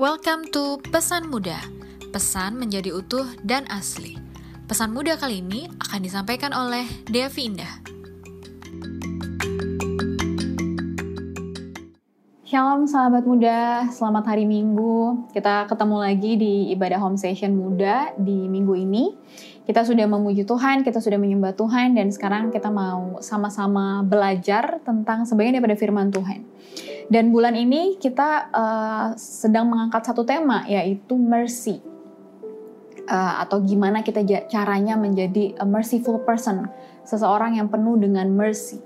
Welcome to Pesan Muda. Pesan menjadi utuh dan asli. Pesan muda kali ini akan disampaikan oleh Devi Indah. Shalom sahabat muda, selamat hari Minggu. Kita ketemu lagi di ibadah home session muda di minggu ini. Kita sudah memuji Tuhan, kita sudah menyembah Tuhan, dan sekarang kita mau sama-sama belajar tentang sebagian daripada firman Tuhan. Dan bulan ini kita uh, sedang mengangkat satu tema, yaitu mercy. Uh, atau gimana kita caranya menjadi a merciful person, seseorang yang penuh dengan mercy.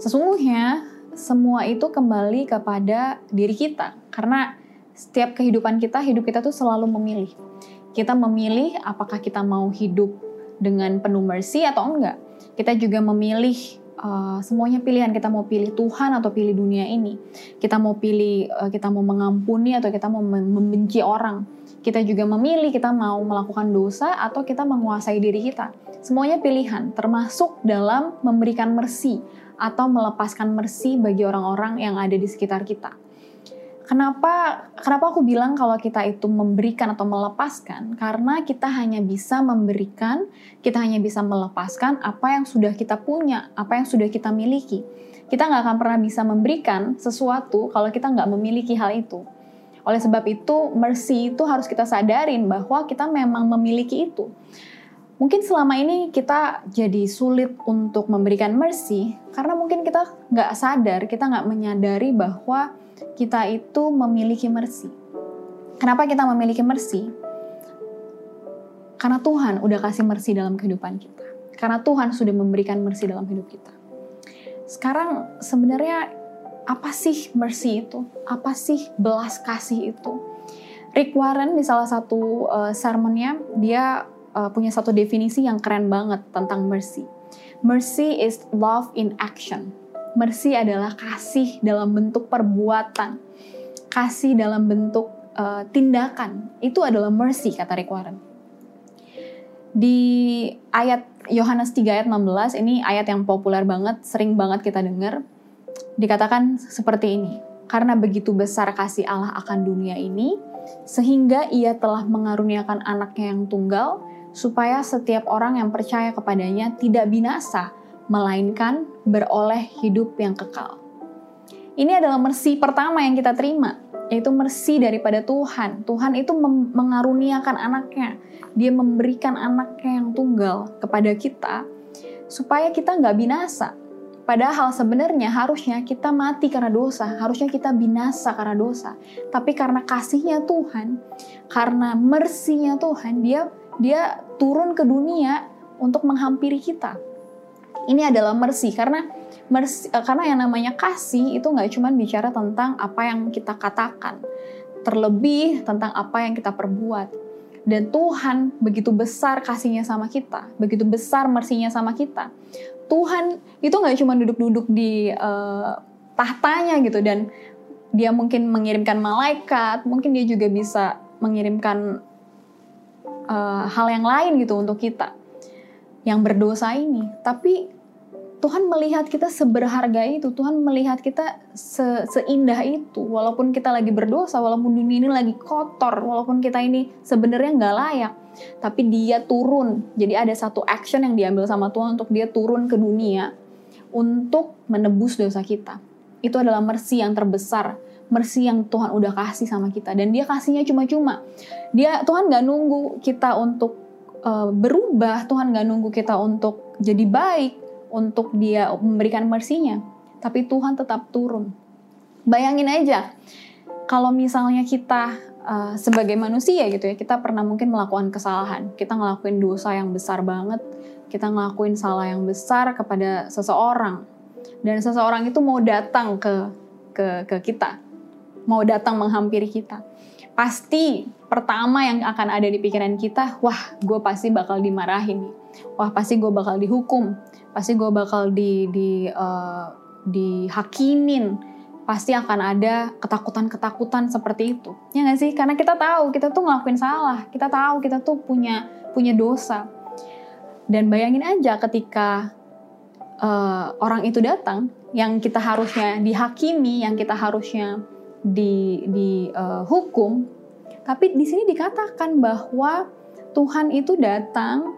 Sesungguhnya semua itu kembali kepada diri kita, karena setiap kehidupan kita, hidup kita tuh selalu memilih kita memilih apakah kita mau hidup dengan penuh mercy atau enggak. Kita juga memilih uh, semuanya pilihan kita mau pilih Tuhan atau pilih dunia ini. Kita mau pilih uh, kita mau mengampuni atau kita mau membenci orang. Kita juga memilih kita mau melakukan dosa atau kita menguasai diri kita. Semuanya pilihan, termasuk dalam memberikan mercy atau melepaskan mercy bagi orang-orang yang ada di sekitar kita. Kenapa kenapa aku bilang kalau kita itu memberikan atau melepaskan? Karena kita hanya bisa memberikan, kita hanya bisa melepaskan apa yang sudah kita punya, apa yang sudah kita miliki. Kita nggak akan pernah bisa memberikan sesuatu kalau kita nggak memiliki hal itu. Oleh sebab itu, mercy itu harus kita sadarin bahwa kita memang memiliki itu. Mungkin selama ini kita jadi sulit untuk memberikan mercy karena mungkin kita nggak sadar, kita nggak menyadari bahwa kita itu memiliki mercy. Kenapa kita memiliki mercy? Karena Tuhan udah kasih mercy dalam kehidupan kita. Karena Tuhan sudah memberikan mercy dalam hidup kita. Sekarang sebenarnya apa sih mercy itu? Apa sih belas kasih itu? Rick Warren di salah satu uh, sermonnya dia uh, punya satu definisi yang keren banget tentang mercy. Mercy is love in action. Mercy adalah kasih dalam bentuk perbuatan, kasih dalam bentuk uh, tindakan. Itu adalah mercy kata Rick Warren. Di ayat Yohanes 3 ayat 16 ini ayat yang populer banget, sering banget kita dengar. Dikatakan seperti ini. Karena begitu besar kasih Allah akan dunia ini, sehingga ia telah mengaruniakan anaknya yang tunggal, supaya setiap orang yang percaya kepadanya tidak binasa, melainkan beroleh hidup yang kekal. Ini adalah mercy pertama yang kita terima, yaitu mercy daripada Tuhan. Tuhan itu mengaruniakan anaknya, dia memberikan anaknya yang tunggal kepada kita, supaya kita nggak binasa. Padahal sebenarnya harusnya kita mati karena dosa, harusnya kita binasa karena dosa. Tapi karena kasihnya Tuhan, karena mercy-nya Tuhan, dia dia turun ke dunia untuk menghampiri kita ini adalah mercy karena mercy, uh, karena yang namanya kasih itu nggak cuma bicara tentang apa yang kita katakan, terlebih tentang apa yang kita perbuat. Dan Tuhan begitu besar kasihnya sama kita, begitu besar mersinya sama kita. Tuhan itu nggak cuma duduk-duduk di uh, tahtanya gitu dan dia mungkin mengirimkan malaikat, mungkin dia juga bisa mengirimkan uh, hal yang lain gitu untuk kita yang berdosa ini. Tapi Tuhan melihat kita seberharga itu, Tuhan melihat kita se seindah itu, walaupun kita lagi berdosa, walaupun dunia ini lagi kotor, walaupun kita ini sebenarnya nggak layak, tapi Dia turun. Jadi ada satu action yang diambil sama Tuhan untuk Dia turun ke dunia untuk menebus dosa kita. Itu adalah mercy yang terbesar, mercy yang Tuhan udah kasih sama kita, dan Dia kasihnya cuma-cuma. Dia Tuhan nggak nunggu kita untuk uh, berubah, Tuhan gak nunggu kita untuk jadi baik, untuk dia memberikan mersinya. Tapi Tuhan tetap turun. Bayangin aja, kalau misalnya kita uh, sebagai manusia gitu ya, kita pernah mungkin melakukan kesalahan, kita ngelakuin dosa yang besar banget, kita ngelakuin salah yang besar kepada seseorang, dan seseorang itu mau datang ke ke ke kita, mau datang menghampiri kita pasti pertama yang akan ada di pikiran kita, wah gue pasti bakal dimarahin nih, wah pasti gue bakal dihukum, pasti gue bakal di di uh, dihakimin, pasti akan ada ketakutan-ketakutan seperti itu. Ya nggak sih? Karena kita tahu kita tuh ngelakuin salah, kita tahu kita tuh punya punya dosa. Dan bayangin aja ketika uh, orang itu datang, yang kita harusnya dihakimi, yang kita harusnya di di uh, hukum Tapi di sini dikatakan bahwa Tuhan itu datang,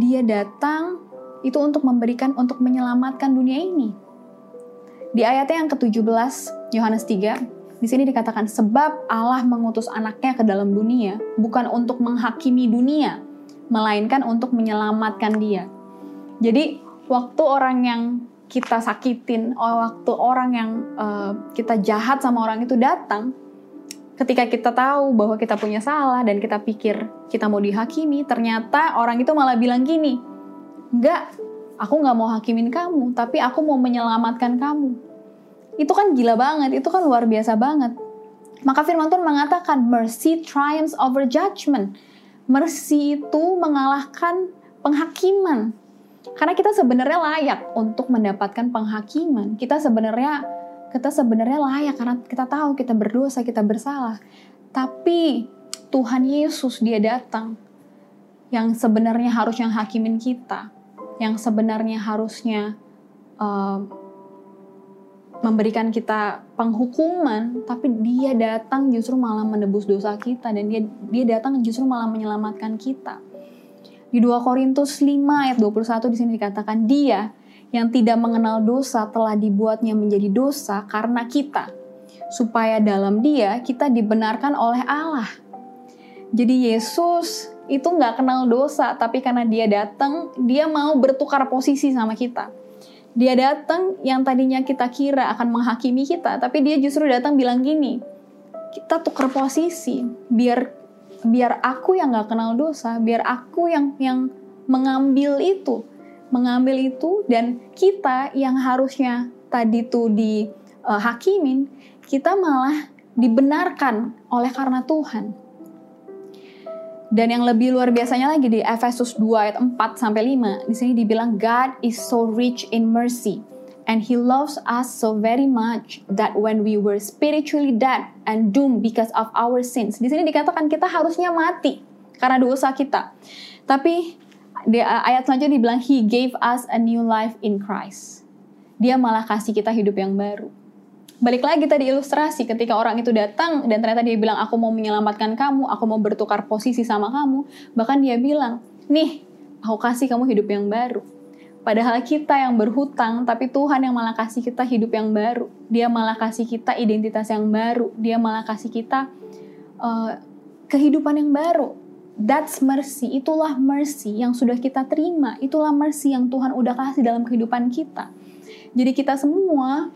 dia datang itu untuk memberikan, untuk menyelamatkan dunia ini. Di ayatnya yang ke-17, Yohanes 3, di sini dikatakan, sebab Allah mengutus anaknya ke dalam dunia, bukan untuk menghakimi dunia, melainkan untuk menyelamatkan dia. Jadi, waktu orang yang kita sakitin, waktu orang yang uh, kita jahat sama orang itu datang, ketika kita tahu bahwa kita punya salah dan kita pikir kita mau dihakimi, ternyata orang itu malah bilang gini, enggak, aku nggak mau hakimin kamu, tapi aku mau menyelamatkan kamu. Itu kan gila banget, itu kan luar biasa banget. Maka firman Tuhan mengatakan, mercy triumphs over judgment. Mercy itu mengalahkan penghakiman. Karena kita sebenarnya layak untuk mendapatkan penghakiman. Kita sebenarnya kita sebenarnya layak karena kita tahu kita berdosa, kita bersalah. Tapi Tuhan Yesus dia datang yang sebenarnya harus yang hakimin kita, yang sebenarnya harusnya uh, memberikan kita penghukuman, tapi dia datang justru malah menebus dosa kita dan dia dia datang justru malah menyelamatkan kita. Di 2 Korintus 5 ayat 21 di sini dikatakan dia yang tidak mengenal dosa telah dibuatnya menjadi dosa karena kita, supaya dalam Dia kita dibenarkan oleh Allah. Jadi Yesus itu nggak kenal dosa, tapi karena Dia datang, Dia mau bertukar posisi sama kita. Dia datang yang tadinya kita kira akan menghakimi kita, tapi Dia justru datang bilang gini, kita tukar posisi, biar biar aku yang nggak kenal dosa, biar aku yang yang mengambil itu mengambil itu dan kita yang harusnya tadi tuh dihakimin, uh, kita malah dibenarkan oleh karena Tuhan. Dan yang lebih luar biasanya lagi di Efesus 2 ayat 4 sampai 5, di sini dibilang God is so rich in mercy and he loves us so very much that when we were spiritually dead and doomed because of our sins. Di sini dikatakan kita harusnya mati karena dosa kita. Tapi di ayat selanjutnya dibilang he gave us a new life in Christ. Dia malah kasih kita hidup yang baru. Balik lagi tadi ilustrasi ketika orang itu datang dan ternyata dia bilang aku mau menyelamatkan kamu, aku mau bertukar posisi sama kamu, bahkan dia bilang, "Nih, aku kasih kamu hidup yang baru." Padahal kita yang berhutang, tapi Tuhan yang malah kasih kita hidup yang baru. Dia malah kasih kita identitas yang baru. Dia malah kasih kita uh, kehidupan yang baru That's mercy, itulah mercy yang sudah kita terima, itulah mercy yang Tuhan udah kasih dalam kehidupan kita. Jadi kita semua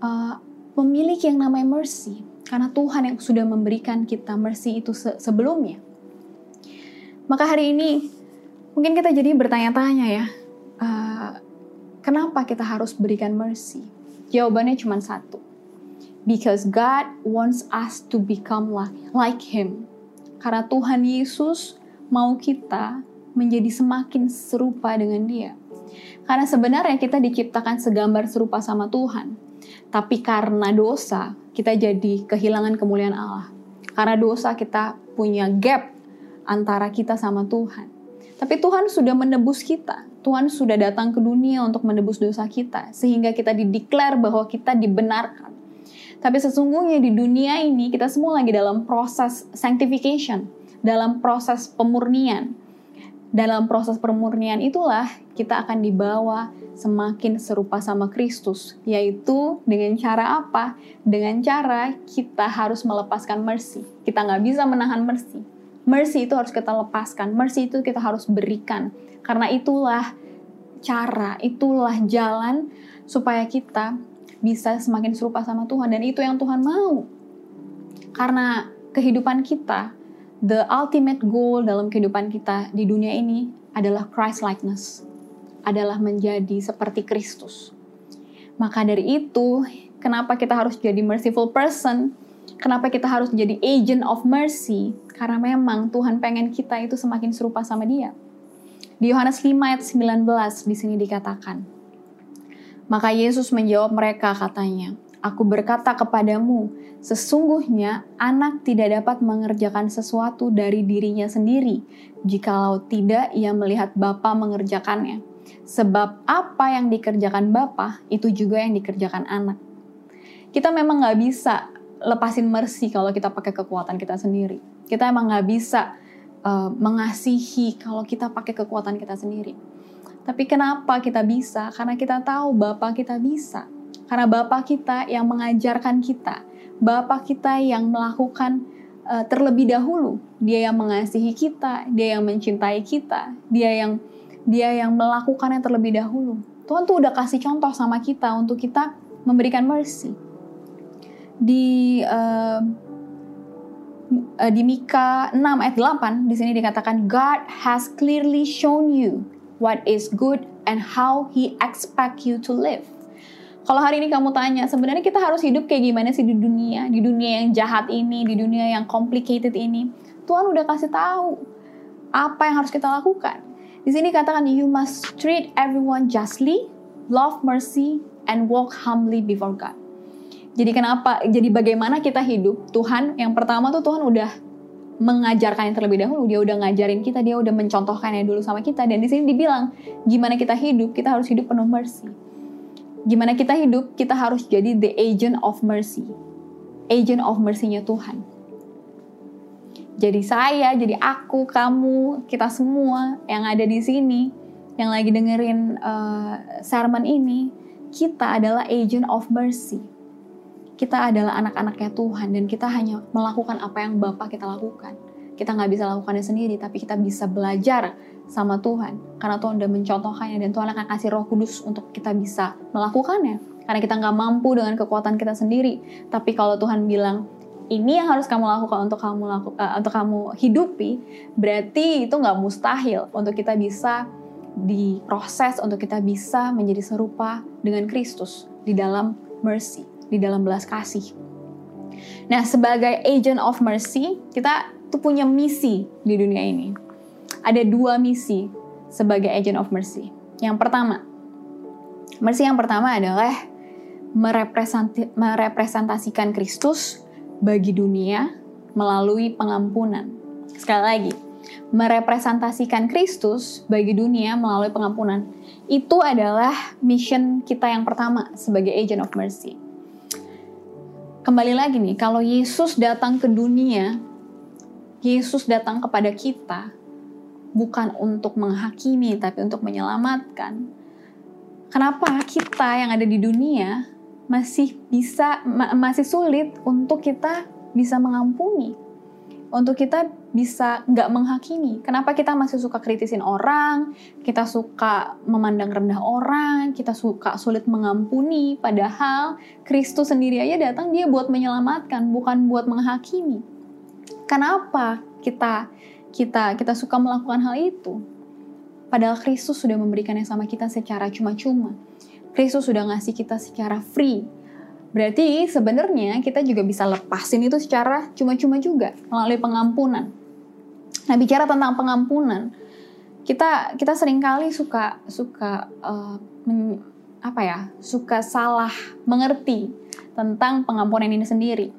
uh, memiliki yang namanya mercy, karena Tuhan yang sudah memberikan kita mercy itu se sebelumnya. Maka hari ini mungkin kita jadi bertanya-tanya ya, uh, kenapa kita harus berikan mercy? Jawabannya cuma satu, because God wants us to become like, like Him. Karena Tuhan Yesus mau kita menjadi semakin serupa dengan Dia. Karena sebenarnya kita diciptakan segambar serupa sama Tuhan. Tapi karena dosa, kita jadi kehilangan kemuliaan Allah. Karena dosa kita punya gap antara kita sama Tuhan. Tapi Tuhan sudah menebus kita. Tuhan sudah datang ke dunia untuk menebus dosa kita. Sehingga kita dideklar bahwa kita dibenarkan. Tapi sesungguhnya di dunia ini kita semua lagi dalam proses sanctification, dalam proses pemurnian. Dalam proses pemurnian itulah kita akan dibawa semakin serupa sama Kristus, yaitu dengan cara apa? Dengan cara kita harus melepaskan mercy. Kita nggak bisa menahan mercy. Mercy itu harus kita lepaskan, mercy itu kita harus berikan. Karena itulah cara, itulah jalan supaya kita bisa semakin serupa sama Tuhan dan itu yang Tuhan mau. Karena kehidupan kita, the ultimate goal dalam kehidupan kita di dunia ini adalah Christ likeness. Adalah menjadi seperti Kristus. Maka dari itu, kenapa kita harus jadi merciful person? Kenapa kita harus jadi agent of mercy? Karena memang Tuhan pengen kita itu semakin serupa sama dia. Di Yohanes 5 ayat 19 di sini dikatakan, maka Yesus menjawab mereka katanya, Aku berkata kepadamu, sesungguhnya anak tidak dapat mengerjakan sesuatu dari dirinya sendiri, jikalau tidak ia melihat Bapa mengerjakannya. Sebab apa yang dikerjakan Bapa, itu juga yang dikerjakan anak. Kita memang nggak bisa lepasin mercy kalau kita pakai kekuatan kita sendiri. Kita emang nggak bisa uh, mengasihi kalau kita pakai kekuatan kita sendiri. Tapi kenapa kita bisa? Karena kita tahu Bapak kita bisa. Karena Bapak kita yang mengajarkan kita. Bapak kita yang melakukan uh, terlebih dahulu. Dia yang mengasihi kita, dia yang mencintai kita, dia yang dia yang melakukannya terlebih dahulu. Tuhan tuh udah kasih contoh sama kita untuk kita memberikan mercy. Di uh, di Mika 6 ayat 8 di sini dikatakan God has clearly shown you what is good and how he expect you to live. Kalau hari ini kamu tanya, sebenarnya kita harus hidup kayak gimana sih di dunia, di dunia yang jahat ini, di dunia yang complicated ini? Tuhan udah kasih tahu apa yang harus kita lakukan. Di sini katakan you must treat everyone justly, love mercy, and walk humbly before God. Jadi kenapa? Jadi bagaimana kita hidup? Tuhan yang pertama tuh Tuhan udah mengajarkan yang terlebih dahulu. Dia udah ngajarin kita, dia udah mencontohkannya dulu sama kita. Dan di sini dibilang gimana kita hidup? Kita harus hidup penuh mercy. Gimana kita hidup? Kita harus jadi the agent of mercy. Agent of mercy-nya Tuhan. Jadi saya, jadi aku, kamu, kita semua yang ada di sini, yang lagi dengerin uh, sermon ini, kita adalah agent of mercy kita adalah anak-anaknya Tuhan dan kita hanya melakukan apa yang Bapak kita lakukan. Kita nggak bisa lakukannya sendiri, tapi kita bisa belajar sama Tuhan. Karena Tuhan udah mencontohkannya dan Tuhan akan kasih roh kudus untuk kita bisa melakukannya. Karena kita nggak mampu dengan kekuatan kita sendiri. Tapi kalau Tuhan bilang, ini yang harus kamu lakukan untuk kamu laku, uh, untuk kamu hidupi, berarti itu nggak mustahil untuk kita bisa diproses untuk kita bisa menjadi serupa dengan Kristus di dalam mercy di dalam belas kasih. Nah, sebagai agent of mercy, kita tuh punya misi di dunia ini. Ada dua misi sebagai agent of mercy. Yang pertama, mercy yang pertama adalah merepresentasikan Kristus bagi dunia melalui pengampunan. Sekali lagi, merepresentasikan Kristus bagi dunia melalui pengampunan. Itu adalah mission kita yang pertama sebagai agent of mercy kembali lagi nih, kalau Yesus datang ke dunia, Yesus datang kepada kita bukan untuk menghakimi tapi untuk menyelamatkan. Kenapa kita yang ada di dunia masih bisa ma masih sulit untuk kita bisa mengampuni? Untuk kita bisa nggak menghakimi. Kenapa kita masih suka kritisin orang, kita suka memandang rendah orang, kita suka sulit mengampuni, padahal Kristus sendiri aja datang dia buat menyelamatkan, bukan buat menghakimi. Kenapa kita kita kita suka melakukan hal itu? Padahal Kristus sudah memberikannya sama kita secara cuma-cuma. Kristus sudah ngasih kita secara free, Berarti sebenarnya kita juga bisa lepasin itu secara cuma-cuma juga melalui pengampunan. Nah bicara tentang pengampunan, kita kita sering kali suka suka uh, men, apa ya suka salah mengerti tentang pengampunan ini sendiri.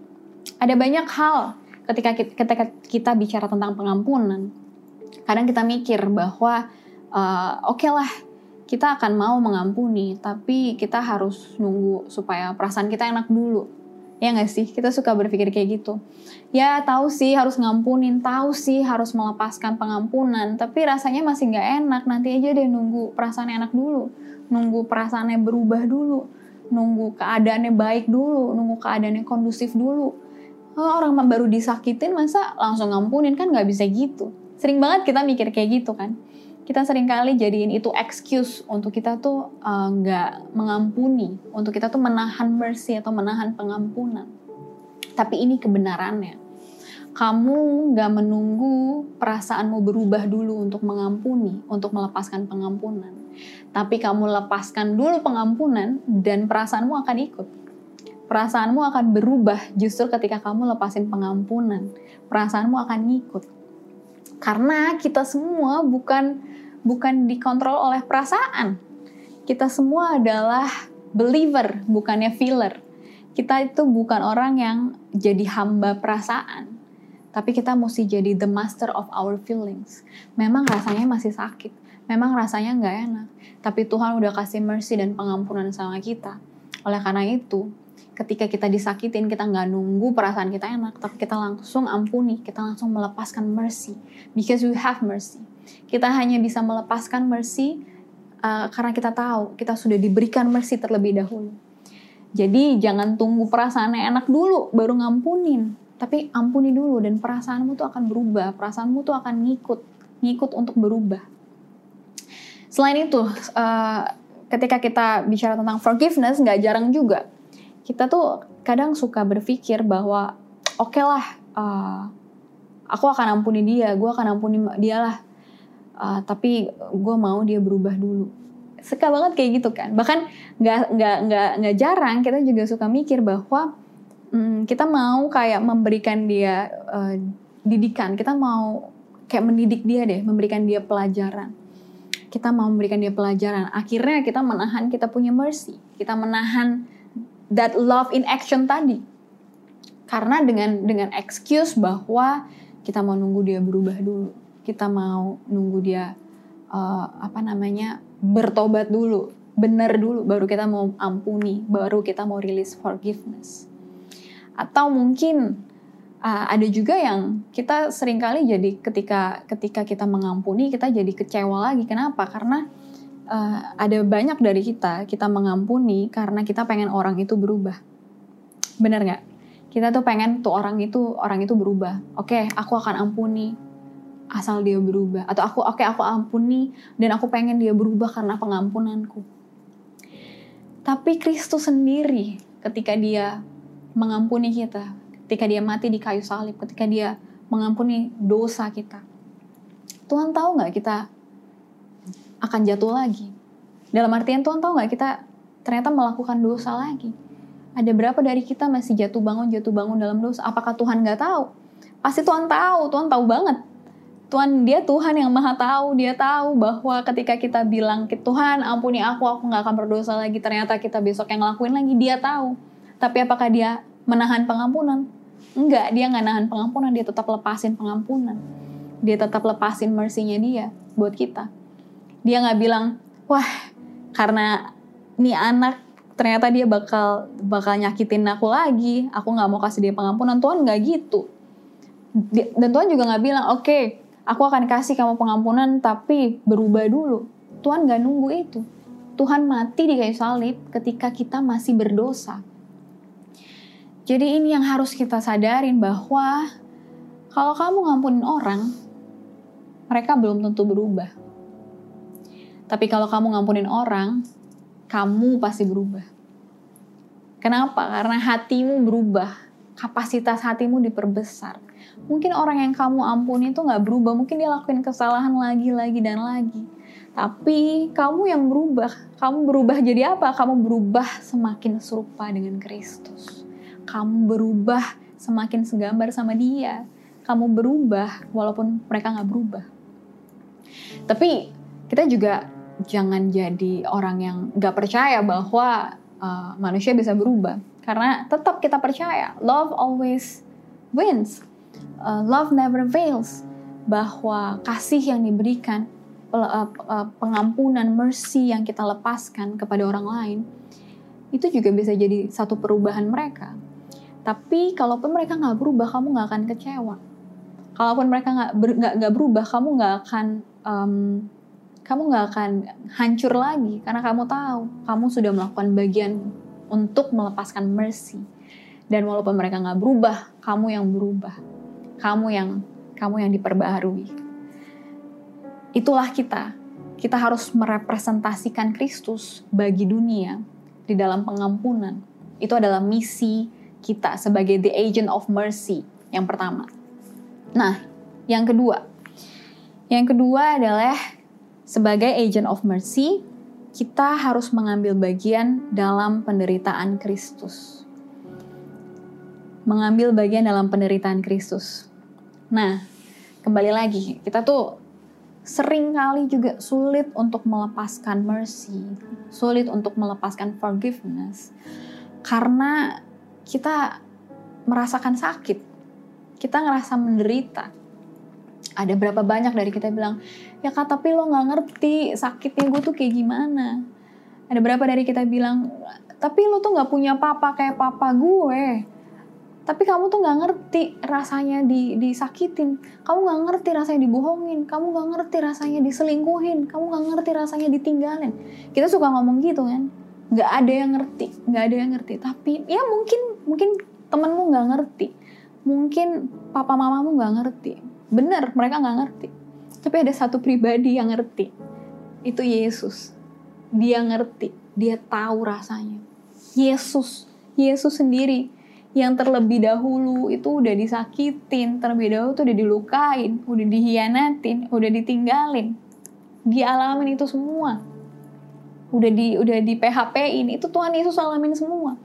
Ada banyak hal ketika kita, ketika kita bicara tentang pengampunan. Kadang kita mikir bahwa uh, oke okay lah kita akan mau mengampuni, tapi kita harus nunggu supaya perasaan kita enak dulu Ya nggak sih? Kita suka berpikir kayak gitu. Ya tahu sih harus ngampunin, tahu sih harus melepaskan pengampunan, tapi rasanya masih nggak enak. Nanti aja deh nunggu perasaan enak dulu, nunggu perasaannya berubah dulu, nunggu keadaannya baik dulu, nunggu keadaannya kondusif dulu. Oh, orang baru disakitin masa langsung ngampunin kan nggak bisa gitu. Sering banget kita mikir kayak gitu kan kita sering kali jadiin itu excuse untuk kita tuh eh, nggak uh, mengampuni, untuk kita tuh menahan mercy atau menahan pengampunan. Tapi ini kebenarannya. Kamu nggak menunggu perasaanmu berubah dulu untuk mengampuni, untuk melepaskan pengampunan. Tapi kamu lepaskan dulu pengampunan dan perasaanmu akan ikut. Perasaanmu akan berubah justru ketika kamu lepasin pengampunan. Perasaanmu akan ngikut. Karena kita semua bukan bukan dikontrol oleh perasaan. Kita semua adalah believer, bukannya feeler. Kita itu bukan orang yang jadi hamba perasaan. Tapi kita mesti jadi the master of our feelings. Memang rasanya masih sakit. Memang rasanya nggak enak. Tapi Tuhan udah kasih mercy dan pengampunan sama kita. Oleh karena itu, ketika kita disakitin kita nggak nunggu perasaan kita enak tapi kita langsung ampuni kita langsung melepaskan mercy. Because we have mercy. Kita hanya bisa melepaskan mercy uh, karena kita tahu kita sudah diberikan mercy terlebih dahulu. Jadi jangan tunggu perasaannya enak dulu baru ngampunin. Tapi ampuni dulu dan perasaanmu tuh akan berubah. Perasaanmu tuh akan ngikut ngikut untuk berubah. Selain itu uh, ketika kita bicara tentang forgiveness nggak jarang juga kita tuh kadang suka berpikir bahwa oke okay lah uh, aku akan ampuni dia gue akan ampuni dia lah. Uh, tapi gue mau dia berubah dulu. Suka banget kayak gitu kan. Bahkan nggak nggak nggak nggak jarang kita juga suka mikir bahwa hmm, kita mau kayak memberikan dia uh, didikan. Kita mau kayak mendidik dia deh memberikan dia pelajaran. Kita mau memberikan dia pelajaran. Akhirnya kita menahan kita punya mercy. Kita menahan that love in action tadi. Karena dengan dengan excuse bahwa kita mau nunggu dia berubah dulu, kita mau nunggu dia uh, apa namanya bertobat dulu, benar dulu, baru kita mau ampuni, baru kita mau release forgiveness. Atau mungkin uh, ada juga yang kita sering kali jadi ketika ketika kita mengampuni kita jadi kecewa lagi. Kenapa? Karena uh, ada banyak dari kita kita mengampuni karena kita pengen orang itu berubah. Bener nggak? Kita tuh pengen tuh orang itu orang itu berubah. Oke okay, aku akan ampuni asal dia berubah. Atau aku oke okay, aku ampuni dan aku pengen dia berubah karena pengampunanku. Tapi Kristus sendiri ketika dia mengampuni kita ketika dia mati di kayu salib ketika dia mengampuni dosa kita. Tuhan tahu nggak kita akan jatuh lagi. Dalam artian Tuhan tahu nggak kita ternyata melakukan dosa lagi. Ada berapa dari kita masih jatuh bangun jatuh bangun dalam dosa? Apakah Tuhan nggak tahu? Pasti Tuhan tahu, Tuhan tahu banget. Tuhan dia Tuhan yang maha tahu, dia tahu bahwa ketika kita bilang Tuhan ampuni aku, aku nggak akan berdosa lagi. Ternyata kita besok yang ngelakuin lagi, dia tahu. Tapi apakah dia menahan pengampunan? Enggak, dia nggak nahan pengampunan, dia tetap lepasin pengampunan. Dia tetap lepasin mercy-nya dia buat kita dia nggak bilang wah karena nih anak ternyata dia bakal bakal nyakitin aku lagi. Aku nggak mau kasih dia pengampunan. Tuhan nggak gitu. Dan Tuhan juga nggak bilang oke okay, aku akan kasih kamu pengampunan tapi berubah dulu. Tuhan nggak nunggu itu. Tuhan mati di kayu salib ketika kita masih berdosa. Jadi ini yang harus kita sadarin bahwa kalau kamu ngampunin orang mereka belum tentu berubah tapi kalau kamu ngampunin orang, kamu pasti berubah. Kenapa? Karena hatimu berubah. Kapasitas hatimu diperbesar. Mungkin orang yang kamu ampuni itu nggak berubah. Mungkin dia lakuin kesalahan lagi, lagi, dan lagi. Tapi kamu yang berubah. Kamu berubah jadi apa? Kamu berubah semakin serupa dengan Kristus. Kamu berubah semakin segambar sama dia. Kamu berubah walaupun mereka nggak berubah. Tapi kita juga jangan jadi orang yang gak percaya bahwa uh, manusia bisa berubah. Karena tetap kita percaya, love always wins. Uh, love never fails. Bahwa kasih yang diberikan, uh, pengampunan, mercy yang kita lepaskan kepada orang lain, itu juga bisa jadi satu perubahan mereka. Tapi kalaupun mereka nggak berubah, kamu nggak akan kecewa. Kalaupun mereka nggak ber, berubah, kamu nggak akan um, kamu nggak akan hancur lagi karena kamu tahu kamu sudah melakukan bagian untuk melepaskan mercy. Dan walaupun mereka nggak berubah, kamu yang berubah. Kamu yang kamu yang diperbaharui. Itulah kita. Kita harus merepresentasikan Kristus bagi dunia di dalam pengampunan. Itu adalah misi kita sebagai the agent of mercy yang pertama. Nah, yang kedua. Yang kedua adalah sebagai agent of mercy, kita harus mengambil bagian dalam penderitaan Kristus. Mengambil bagian dalam penderitaan Kristus. Nah, kembali lagi, kita tuh sering kali juga sulit untuk melepaskan mercy, sulit untuk melepaskan forgiveness, karena kita merasakan sakit, kita ngerasa menderita, ada berapa banyak dari kita bilang ya kak tapi lo nggak ngerti sakitnya gue tuh kayak gimana ada berapa dari kita bilang Tapi lu tuh nggak punya papa kayak papa gue. Tapi kamu tuh nggak ngerti rasanya di, disakitin. Kamu nggak ngerti rasanya dibohongin. Kamu nggak ngerti rasanya diselingkuhin. Kamu nggak ngerti rasanya ditinggalin. Kita suka ngomong gitu kan. Nggak ada yang ngerti. Nggak ada yang ngerti. Tapi ya mungkin mungkin temenmu nggak ngerti. Mungkin papa mamamu nggak ngerti. Bener, mereka nggak ngerti. Tapi ada satu pribadi yang ngerti. Itu Yesus. Dia ngerti. Dia tahu rasanya. Yesus. Yesus sendiri yang terlebih dahulu itu udah disakitin, terlebih dahulu tuh udah dilukain, udah dihianatin, udah ditinggalin. Dialamin itu semua. Udah di udah di PHP-in, itu Tuhan Yesus alamin semua.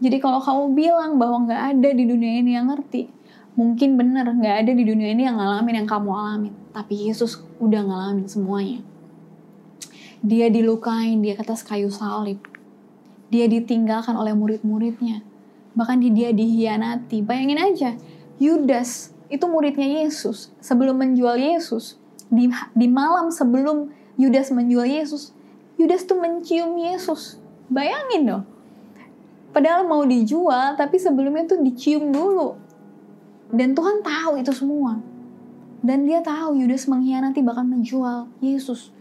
Jadi kalau kamu bilang bahwa nggak ada di dunia ini yang ngerti, mungkin bener nggak ada di dunia ini yang ngalamin yang kamu alamin. Tapi Yesus udah ngalamin semuanya. Dia dilukain di atas kayu salib. Dia ditinggalkan oleh murid-muridnya bahkan dia dihianati. Bayangin aja, Yudas itu muridnya Yesus. Sebelum menjual Yesus, di, di malam sebelum Yudas menjual Yesus, Yudas tuh mencium Yesus. Bayangin dong. Padahal mau dijual, tapi sebelumnya tuh dicium dulu. Dan Tuhan tahu itu semua. Dan dia tahu Yudas mengkhianati bahkan menjual Yesus.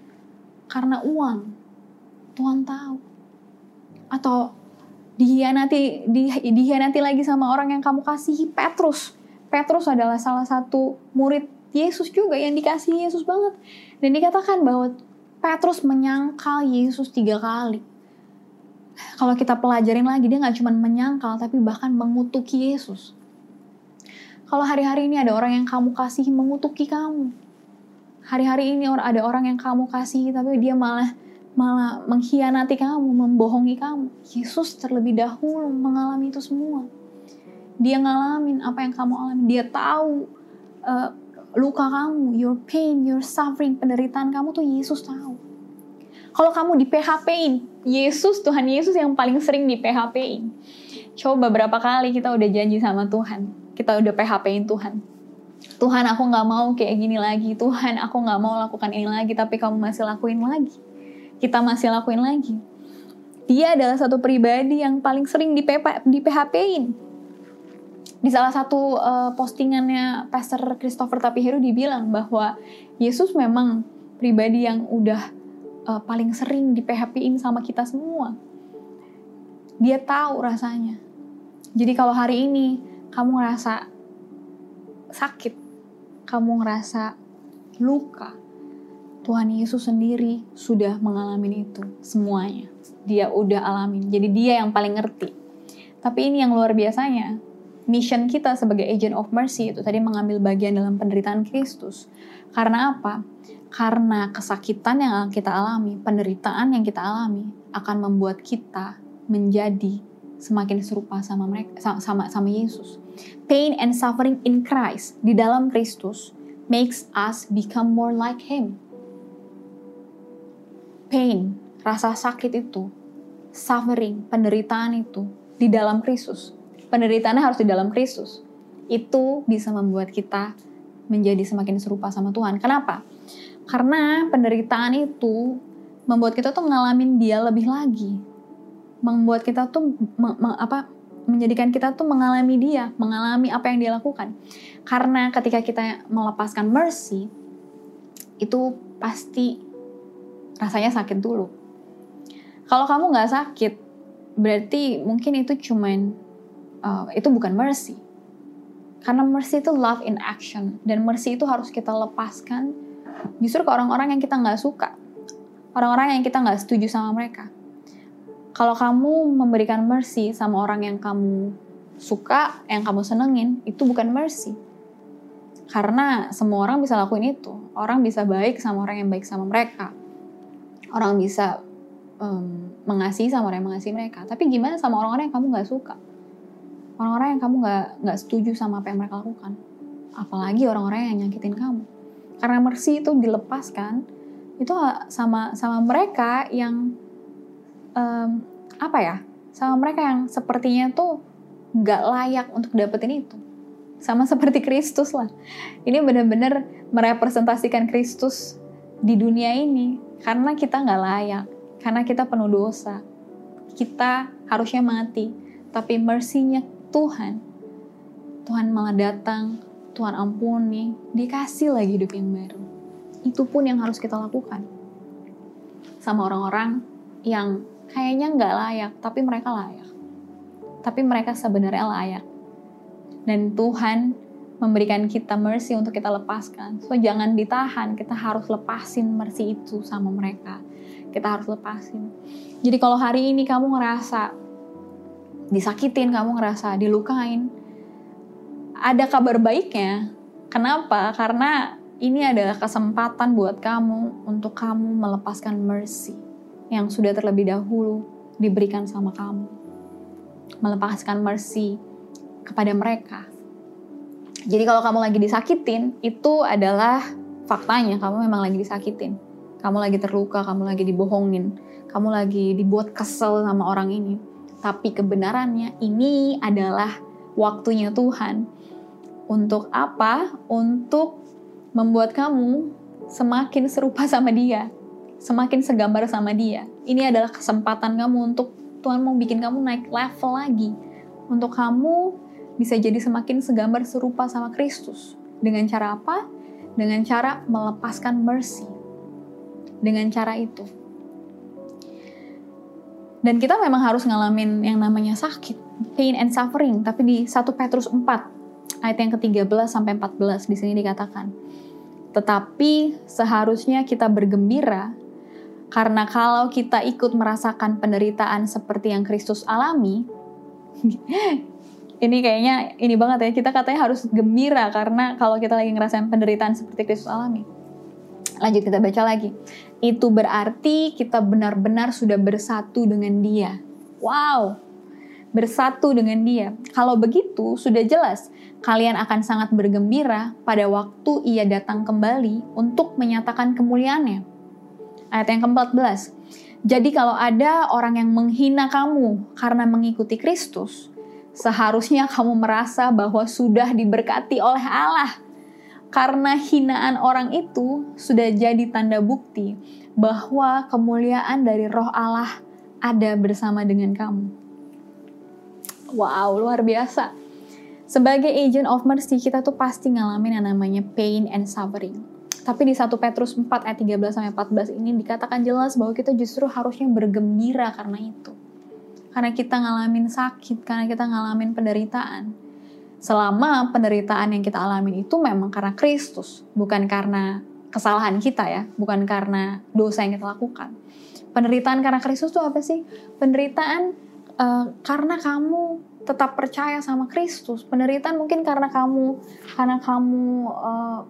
Karena uang. Tuhan tahu. Atau dihianati di, dihianati lagi sama orang yang kamu kasihi Petrus Petrus adalah salah satu murid Yesus juga yang dikasihi Yesus banget dan dikatakan bahwa Petrus menyangkal Yesus tiga kali kalau kita pelajarin lagi dia nggak cuma menyangkal tapi bahkan mengutuki Yesus kalau hari-hari ini ada orang yang kamu kasihi mengutuki kamu hari-hari ini ada orang yang kamu kasihi tapi dia malah malah mengkhianati kamu, membohongi kamu. Yesus terlebih dahulu mengalami itu semua. Dia ngalamin apa yang kamu alami. Dia tahu uh, luka kamu, your pain, your suffering, penderitaan kamu tuh Yesus tahu. Kalau kamu di PHP-in, Yesus, Tuhan Yesus yang paling sering di PHP-in. Coba berapa kali kita udah janji sama Tuhan. Kita udah PHP-in Tuhan. Tuhan aku gak mau kayak gini lagi. Tuhan aku gak mau lakukan ini lagi. Tapi kamu masih lakuin lagi kita masih lakuin lagi. Dia adalah satu pribadi yang paling sering di, di PHP-in. Di salah satu uh, postingannya Pastor Christopher Tapiheru dibilang bahwa Yesus memang pribadi yang udah uh, paling sering di PHP-in sama kita semua. Dia tahu rasanya. Jadi kalau hari ini kamu ngerasa sakit, kamu ngerasa luka, Tuhan Yesus sendiri sudah mengalami itu semuanya. Dia udah alamin. Jadi dia yang paling ngerti. Tapi ini yang luar biasanya, mission kita sebagai agent of mercy itu tadi mengambil bagian dalam penderitaan Kristus. Karena apa? Karena kesakitan yang kita alami, penderitaan yang kita alami akan membuat kita menjadi semakin serupa sama mereka sama sama Yesus. Pain and suffering in Christ di dalam Kristus makes us become more like him pain, rasa sakit itu, suffering, penderitaan itu di dalam Kristus. Penderitaannya harus di dalam Kristus. Itu bisa membuat kita menjadi semakin serupa sama Tuhan. Kenapa? Karena penderitaan itu membuat kita tuh ngalamin dia lebih lagi. Membuat kita tuh me, me, apa menjadikan kita tuh mengalami dia, mengalami apa yang dia lakukan. Karena ketika kita melepaskan mercy, itu pasti rasanya sakit dulu. Kalau kamu nggak sakit, berarti mungkin itu cuman uh, itu bukan mercy. Karena mercy itu love in action dan mercy itu harus kita lepaskan justru ke orang-orang yang kita nggak suka, orang-orang yang kita nggak setuju sama mereka. Kalau kamu memberikan mercy sama orang yang kamu suka, yang kamu senengin, itu bukan mercy. Karena semua orang bisa lakuin itu. Orang bisa baik sama orang yang baik sama mereka. Orang bisa um, mengasihi sama orang yang mengasihi mereka. Tapi gimana sama orang-orang yang kamu nggak suka? Orang-orang yang kamu nggak nggak setuju sama apa yang mereka lakukan. Apalagi orang-orang yang nyakitin kamu. Karena mercy itu dilepaskan itu sama sama mereka yang um, apa ya sama mereka yang sepertinya tuh nggak layak untuk dapetin itu sama seperti Kristus lah ini benar-benar merepresentasikan Kristus di dunia ini karena kita nggak layak, karena kita penuh dosa, kita harusnya mati. Tapi mercy-nya Tuhan, Tuhan malah datang, Tuhan ampuni, dikasih lagi hidup yang baru. Itu pun yang harus kita lakukan. Sama orang-orang yang kayaknya nggak layak, tapi mereka layak. Tapi mereka sebenarnya layak. Dan Tuhan memberikan kita mercy untuk kita lepaskan. So jangan ditahan, kita harus lepasin mercy itu sama mereka. Kita harus lepasin. Jadi kalau hari ini kamu ngerasa disakitin, kamu ngerasa dilukain, ada kabar baiknya. Kenapa? Karena ini adalah kesempatan buat kamu untuk kamu melepaskan mercy yang sudah terlebih dahulu diberikan sama kamu. Melepaskan mercy kepada mereka. Jadi kalau kamu lagi disakitin, itu adalah faktanya kamu memang lagi disakitin. Kamu lagi terluka, kamu lagi dibohongin, kamu lagi dibuat kesel sama orang ini. Tapi kebenarannya ini adalah waktunya Tuhan untuk apa? Untuk membuat kamu semakin serupa sama dia, semakin segambar sama dia. Ini adalah kesempatan kamu untuk Tuhan mau bikin kamu naik level lagi. Untuk kamu bisa jadi semakin segambar serupa sama Kristus. Dengan cara apa? Dengan cara melepaskan mercy. Dengan cara itu. Dan kita memang harus ngalamin yang namanya sakit, pain and suffering. Tapi di 1 Petrus 4 ayat yang ke-13 sampai 14 di sini dikatakan. Tetapi seharusnya kita bergembira karena kalau kita ikut merasakan penderitaan seperti yang Kristus alami, ini kayaknya ini banget ya, kita katanya harus gembira karena kalau kita lagi ngerasain penderitaan seperti Kristus alami. Lanjut kita baca lagi. Itu berarti kita benar-benar sudah bersatu dengan dia. Wow, bersatu dengan dia. Kalau begitu, sudah jelas kalian akan sangat bergembira pada waktu ia datang kembali untuk menyatakan kemuliaannya. Ayat yang ke-14. Jadi kalau ada orang yang menghina kamu karena mengikuti Kristus, seharusnya kamu merasa bahwa sudah diberkati oleh Allah. Karena hinaan orang itu sudah jadi tanda bukti bahwa kemuliaan dari roh Allah ada bersama dengan kamu. Wow, luar biasa. Sebagai agent of mercy, kita tuh pasti ngalamin yang namanya pain and suffering. Tapi di 1 Petrus 4 ayat 13 sampai 14 ini dikatakan jelas bahwa kita justru harusnya bergembira karena itu. Karena kita ngalamin sakit, karena kita ngalamin penderitaan. Selama penderitaan yang kita alamin itu memang karena Kristus, bukan karena kesalahan kita ya, bukan karena dosa yang kita lakukan. Penderitaan karena Kristus itu apa sih? Penderitaan uh, karena kamu tetap percaya sama Kristus. Penderitaan mungkin karena kamu karena kamu uh,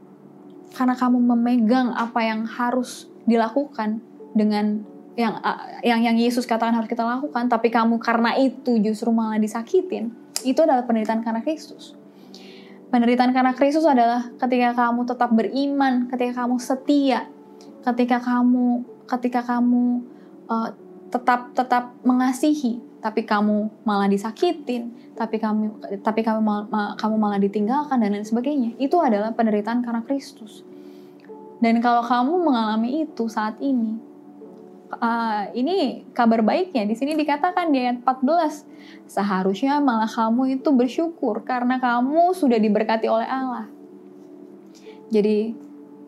karena kamu memegang apa yang harus dilakukan dengan yang yang yang Yesus katakan harus kita lakukan, tapi kamu karena itu justru malah disakitin. Itu adalah penderitaan karena Kristus. Penderitaan karena Kristus adalah ketika kamu tetap beriman, ketika kamu setia, ketika kamu ketika kamu uh, tetap tetap mengasihi, tapi kamu malah disakitin, tapi kamu tapi kamu mal, ma, kamu malah ditinggalkan dan lain sebagainya. Itu adalah penderitaan karena Kristus. Dan kalau kamu mengalami itu saat ini, uh, ini kabar baiknya di sini dikatakan di ayat 14, seharusnya malah kamu itu bersyukur karena kamu sudah diberkati oleh Allah. Jadi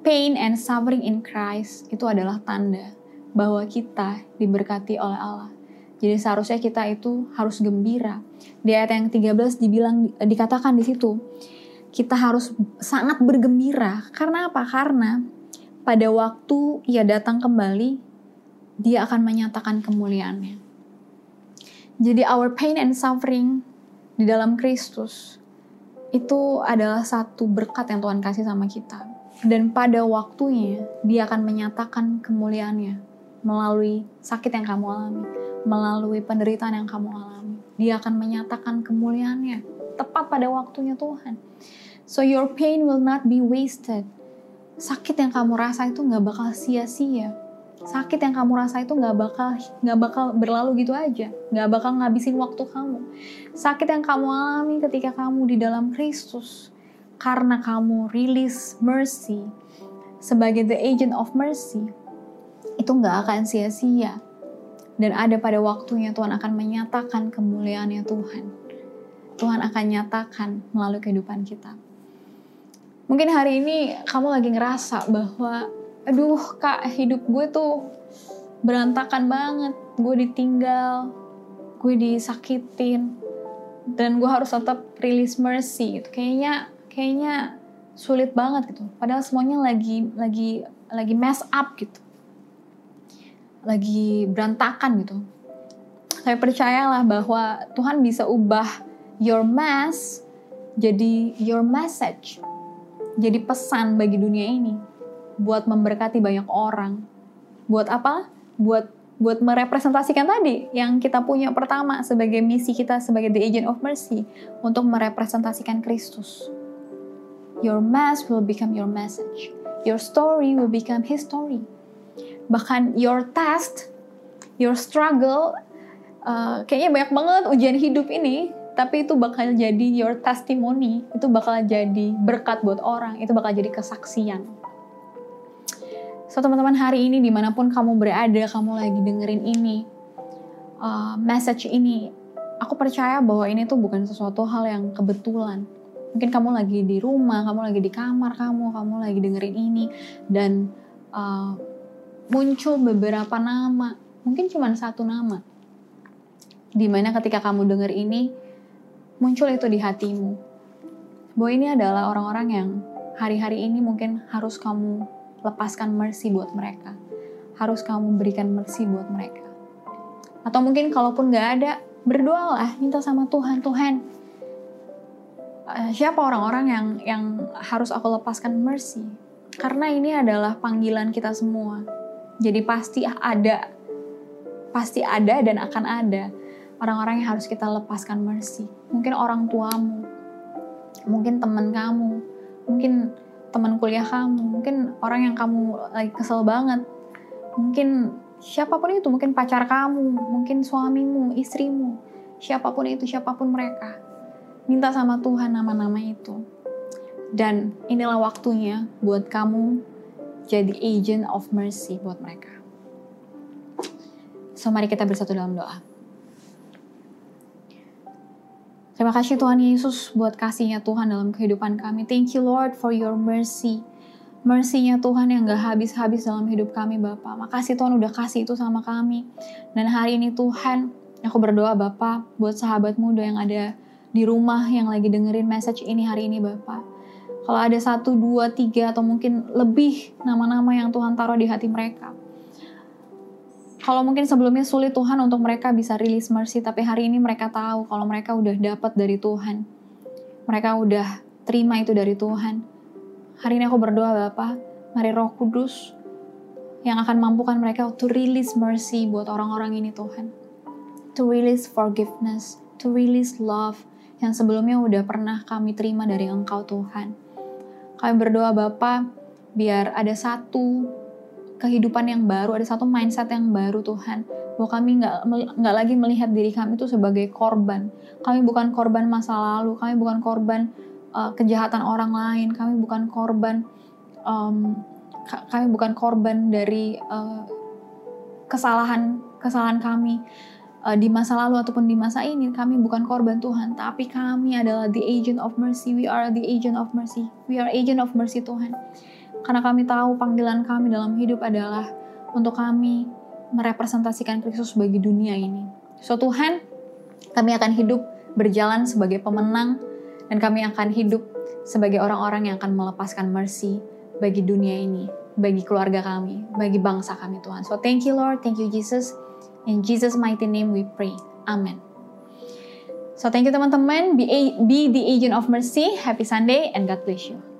pain and suffering in Christ itu adalah tanda bahwa kita diberkati oleh Allah jadi seharusnya kita itu harus gembira. Di ayat yang 13 dibilang dikatakan di situ, kita harus sangat bergembira. Karena apa? Karena pada waktu ia datang kembali, dia akan menyatakan kemuliaannya. Jadi our pain and suffering di dalam Kristus itu adalah satu berkat yang Tuhan kasih sama kita. Dan pada waktunya dia akan menyatakan kemuliaannya melalui sakit yang kamu alami melalui penderitaan yang kamu alami. Dia akan menyatakan kemuliaannya tepat pada waktunya Tuhan. So your pain will not be wasted. Sakit yang kamu rasa itu nggak bakal sia-sia. Sakit yang kamu rasa itu nggak bakal nggak bakal berlalu gitu aja, nggak bakal ngabisin waktu kamu. Sakit yang kamu alami ketika kamu di dalam Kristus, karena kamu release mercy sebagai the agent of mercy, itu nggak akan sia-sia Dan ada pada waktunya Tuhan akan menyatakan kemuliaannya Tuhan. Tuhan akan nyatakan melalui kehidupan kita. Mungkin hari ini kamu lagi ngerasa bahwa, aduh kak hidup gue tuh berantakan banget. Gue ditinggal, gue disakitin, dan gue harus tetap release mercy gitu. Kayaknya, kayaknya sulit banget gitu. Padahal semuanya lagi lagi lagi mess up gitu lagi berantakan gitu. Saya percayalah bahwa Tuhan bisa ubah your mess jadi your message. Jadi pesan bagi dunia ini buat memberkati banyak orang. Buat apa? Buat buat merepresentasikan tadi yang kita punya pertama sebagai misi kita sebagai the agent of mercy untuk merepresentasikan Kristus. Your mess will become your message. Your story will become his story bahkan your test, your struggle, uh, kayaknya banyak banget ujian hidup ini, tapi itu bakal jadi your testimony, itu bakal jadi berkat buat orang, itu bakal jadi kesaksian. So teman-teman hari ini di mana pun kamu berada, kamu lagi dengerin ini, uh, message ini, aku percaya bahwa ini tuh bukan sesuatu hal yang kebetulan. Mungkin kamu lagi di rumah, kamu lagi di kamar kamu, kamu lagi dengerin ini, dan uh, muncul beberapa nama, mungkin cuma satu nama. Di mana ketika kamu dengar ini, muncul itu di hatimu. Bahwa ini adalah orang-orang yang hari-hari ini mungkin harus kamu lepaskan mercy buat mereka. Harus kamu berikan mercy buat mereka. Atau mungkin kalaupun gak ada, berdoalah, minta sama Tuhan, Tuhan, uh, siapa orang-orang yang yang harus aku lepaskan mercy? Karena ini adalah panggilan kita semua jadi pasti ada, pasti ada dan akan ada orang-orang yang harus kita lepaskan mercy. Mungkin orang tuamu, mungkin teman kamu, mungkin teman kuliah kamu, mungkin orang yang kamu lagi kesel banget, mungkin siapa pun itu, mungkin pacar kamu, mungkin suamimu, istrimu, siapa pun itu, siapa pun mereka. Minta sama Tuhan nama-nama itu. Dan inilah waktunya buat kamu jadi agent of mercy buat mereka. So mari kita bersatu dalam doa. Terima kasih Tuhan Yesus buat kasihnya Tuhan dalam kehidupan kami. Thank you Lord for your mercy. Mercy-nya Tuhan yang gak habis-habis dalam hidup kami Bapak. Makasih Tuhan udah kasih itu sama kami. Dan hari ini Tuhan, aku berdoa Bapak buat sahabat muda yang ada di rumah yang lagi dengerin message ini hari ini Bapak. Kalau ada satu, dua, tiga, atau mungkin lebih nama-nama yang Tuhan taruh di hati mereka. Kalau mungkin sebelumnya sulit Tuhan untuk mereka bisa rilis mercy, tapi hari ini mereka tahu kalau mereka udah dapat dari Tuhan. Mereka udah terima itu dari Tuhan. Hari ini aku berdoa Bapak, mari roh kudus yang akan mampukan mereka to release mercy buat orang-orang ini Tuhan. To release forgiveness, to release love yang sebelumnya udah pernah kami terima dari Engkau Tuhan. Kami berdoa Bapa, biar ada satu kehidupan yang baru, ada satu mindset yang baru Tuhan. Bahwa kami nggak lagi melihat diri kami itu sebagai korban. Kami bukan korban masa lalu, kami bukan korban uh, kejahatan orang lain, kami bukan korban um, kami bukan korban dari uh, kesalahan kesalahan kami uh, di masa lalu ataupun di masa ini kami bukan korban Tuhan tapi kami adalah the agent of mercy. We are the agent of mercy. We are agent of mercy Tuhan. Karena kami tahu panggilan kami dalam hidup adalah untuk kami merepresentasikan Kristus bagi dunia ini. So Tuhan kami akan hidup berjalan sebagai pemenang dan kami akan hidup sebagai orang-orang yang akan melepaskan mercy bagi dunia ini, bagi keluarga kami, bagi bangsa kami Tuhan. So thank you Lord, thank you Jesus. In Jesus mighty name we pray. Amen. So thank you teman-teman. Be, be the agent of mercy. Happy Sunday and God bless you.